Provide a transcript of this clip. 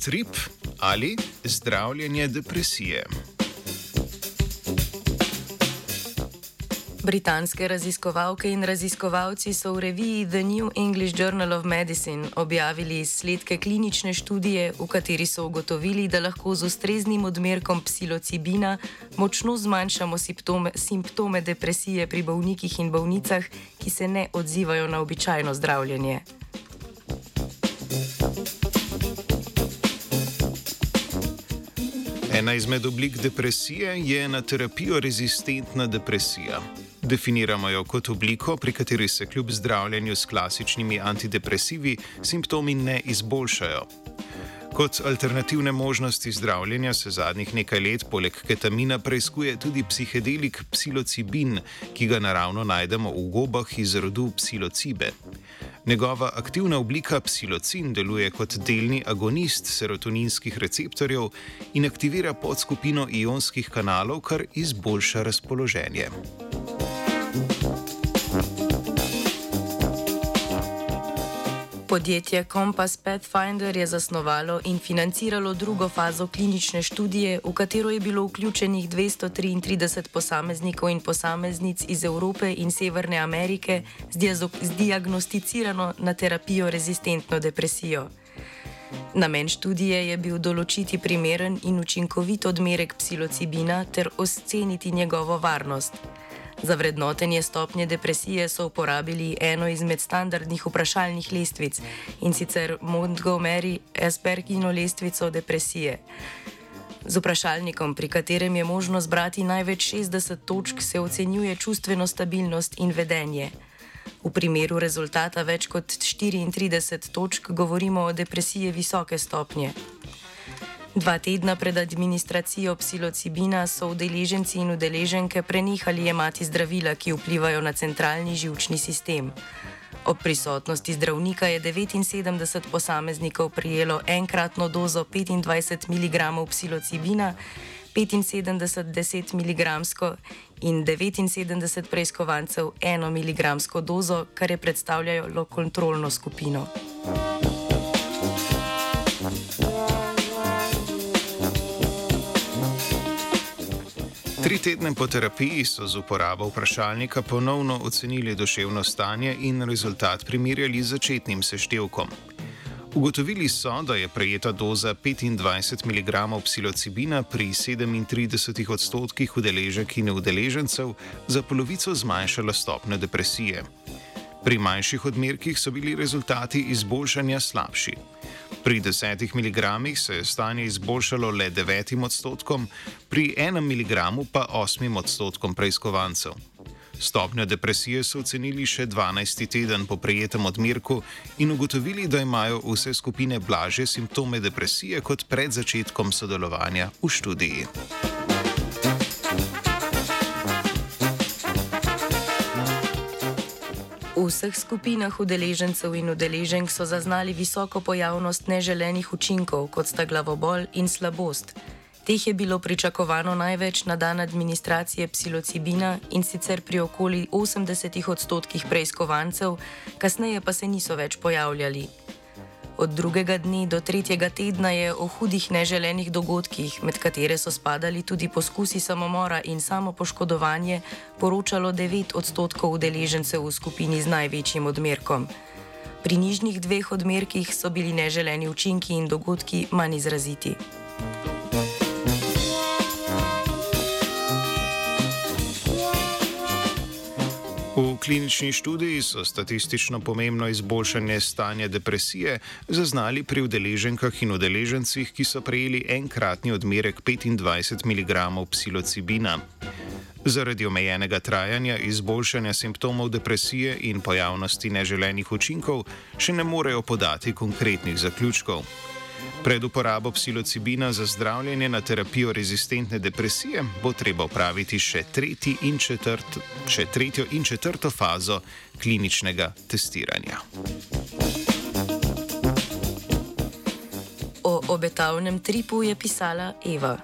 trip ali zdravljenje depresije. Britanske raziskovalke in raziskovalci so v reviji The New English Journal of Medicine objavili izsledke klinične študije, v kateri so ugotovili, da lahko z ustreznim odmerkom psilocibina močno zmanjšamo simptome, simptome depresije pri bolnikih in bolnicah, ki se ne odzivajo na običajno zdravljenje. Ena izmed oblik depresije je na terapijo rezistentna depresija. Definiramo jo kot obliko, pri kateri se kljub zdravljenju s klasičnimi antidepresivi simptomi ne izboljšajo. Kot alternativne možnosti zdravljenja se zadnjih nekaj let poleg ketamina preizkuje tudi psihedelik psilocibin, ki ga naravno najdemo v gobah iz rodu psilocibe. Njegova aktivna oblika psilocin deluje kot delni agonist serotoninskih receptorjev in aktivira podskupino ionskih kanalov, kar izboljša razpoloženje. Podjetje Compass Pathfinder je zasnovalo in financiralo drugo fazo klinične študije, v katero je bilo vključenih 233 posameznikov in posameznic iz Evrope in Severne Amerike z diagnosticirano na terapijo rezistentno depresijo. Namen študije je bil določiti primeren in učinkovit odmerek psilocibina ter oceniti njegovo varnost. Za vrednotenje stopnje depresije so uporabili eno izmed standardnih vprašalnih lestvic in sicer Montgomery Aspergino lestvico depresije. Z vprašalnikom, pri katerem je možno zbrati največ 60 točk, se ocenjuje čustveno stabilnost in vedenje. V primeru rezultata več kot 34 točk govorimo o depresiji visoke stopnje. Dva tedna pred administracijo psilocibina so udeleženci in udeleženke prenehali jemati zdravila, ki vplivajo na centralni žilčni sistem. Ob prisotnosti zdravnika je 79 posameznikov prijelo enkratno dozo 25 mg psilocibina, 75 10 mg in 79 preiskovancev 1 mg dozo, kar je predstavljalo kontrolno skupino. Tri tedne po terapiji so z uporabo vprašalnika ponovno ocenili duševno stanje in rezultat primerjali z začetnim seštevkom. Ugotovili so, da je prejeta doza 25 mg psilocibina pri 37 odstotkih udeleženk in udeležencev za polovico zmanjšala stopnjo depresije. Pri manjših odmerkih so bili rezultati izboljšanja slabši. Pri 10 mg se je stanje izboljšalo le 9 odstotkom, pri 1 mg pa 8 odstotkom preiskovancev. Stopnjo depresije so ocenili še 12 teden po prejetem odmerku in ugotovili, da imajo vse skupine blaže simptome depresije kot pred začetkom sodelovanja v študiji. V vseh skupinah udeležencev in udeleženk so zaznali visoko pojavnost neželenih učinkov, kot sta glavobol in slabost. Teh je bilo pričakovano največ na dan administracije psilocibina in sicer pri okoli 80 odstotkih preiskovancev, kasneje pa se niso več pojavljali. Od drugega dne do tretjega tedna je o hudih neželenih dogodkih, med katere so spadali tudi poskusi samomora in samo poškodovanje, poročalo 9 odstotkov udeležencev v skupini z največjim odmerkom. Pri nižjih dveh odmerkih so bili neželeni učinki in dogodki manj izraziti. Klinični študiji so statistično pomembno izboljšanje stanja depresije zaznali pri udeleženkah in udeležencih, ki so prejeli enkratni odmerek 25 mg psilocibina. Zaradi omejenega trajanja izboljšanja simptomov depresije in pojavnosti neželenih učinkov še ne morejo podati konkretnih zaključkov. Pred uporabo psilocibina za zdravljenje na terapijo rezistentne depresije bo treba upraviti še, in četrt, še tretjo in četrto fazo kliničnega testiranja. O obetavnem tripu je pisala Eva.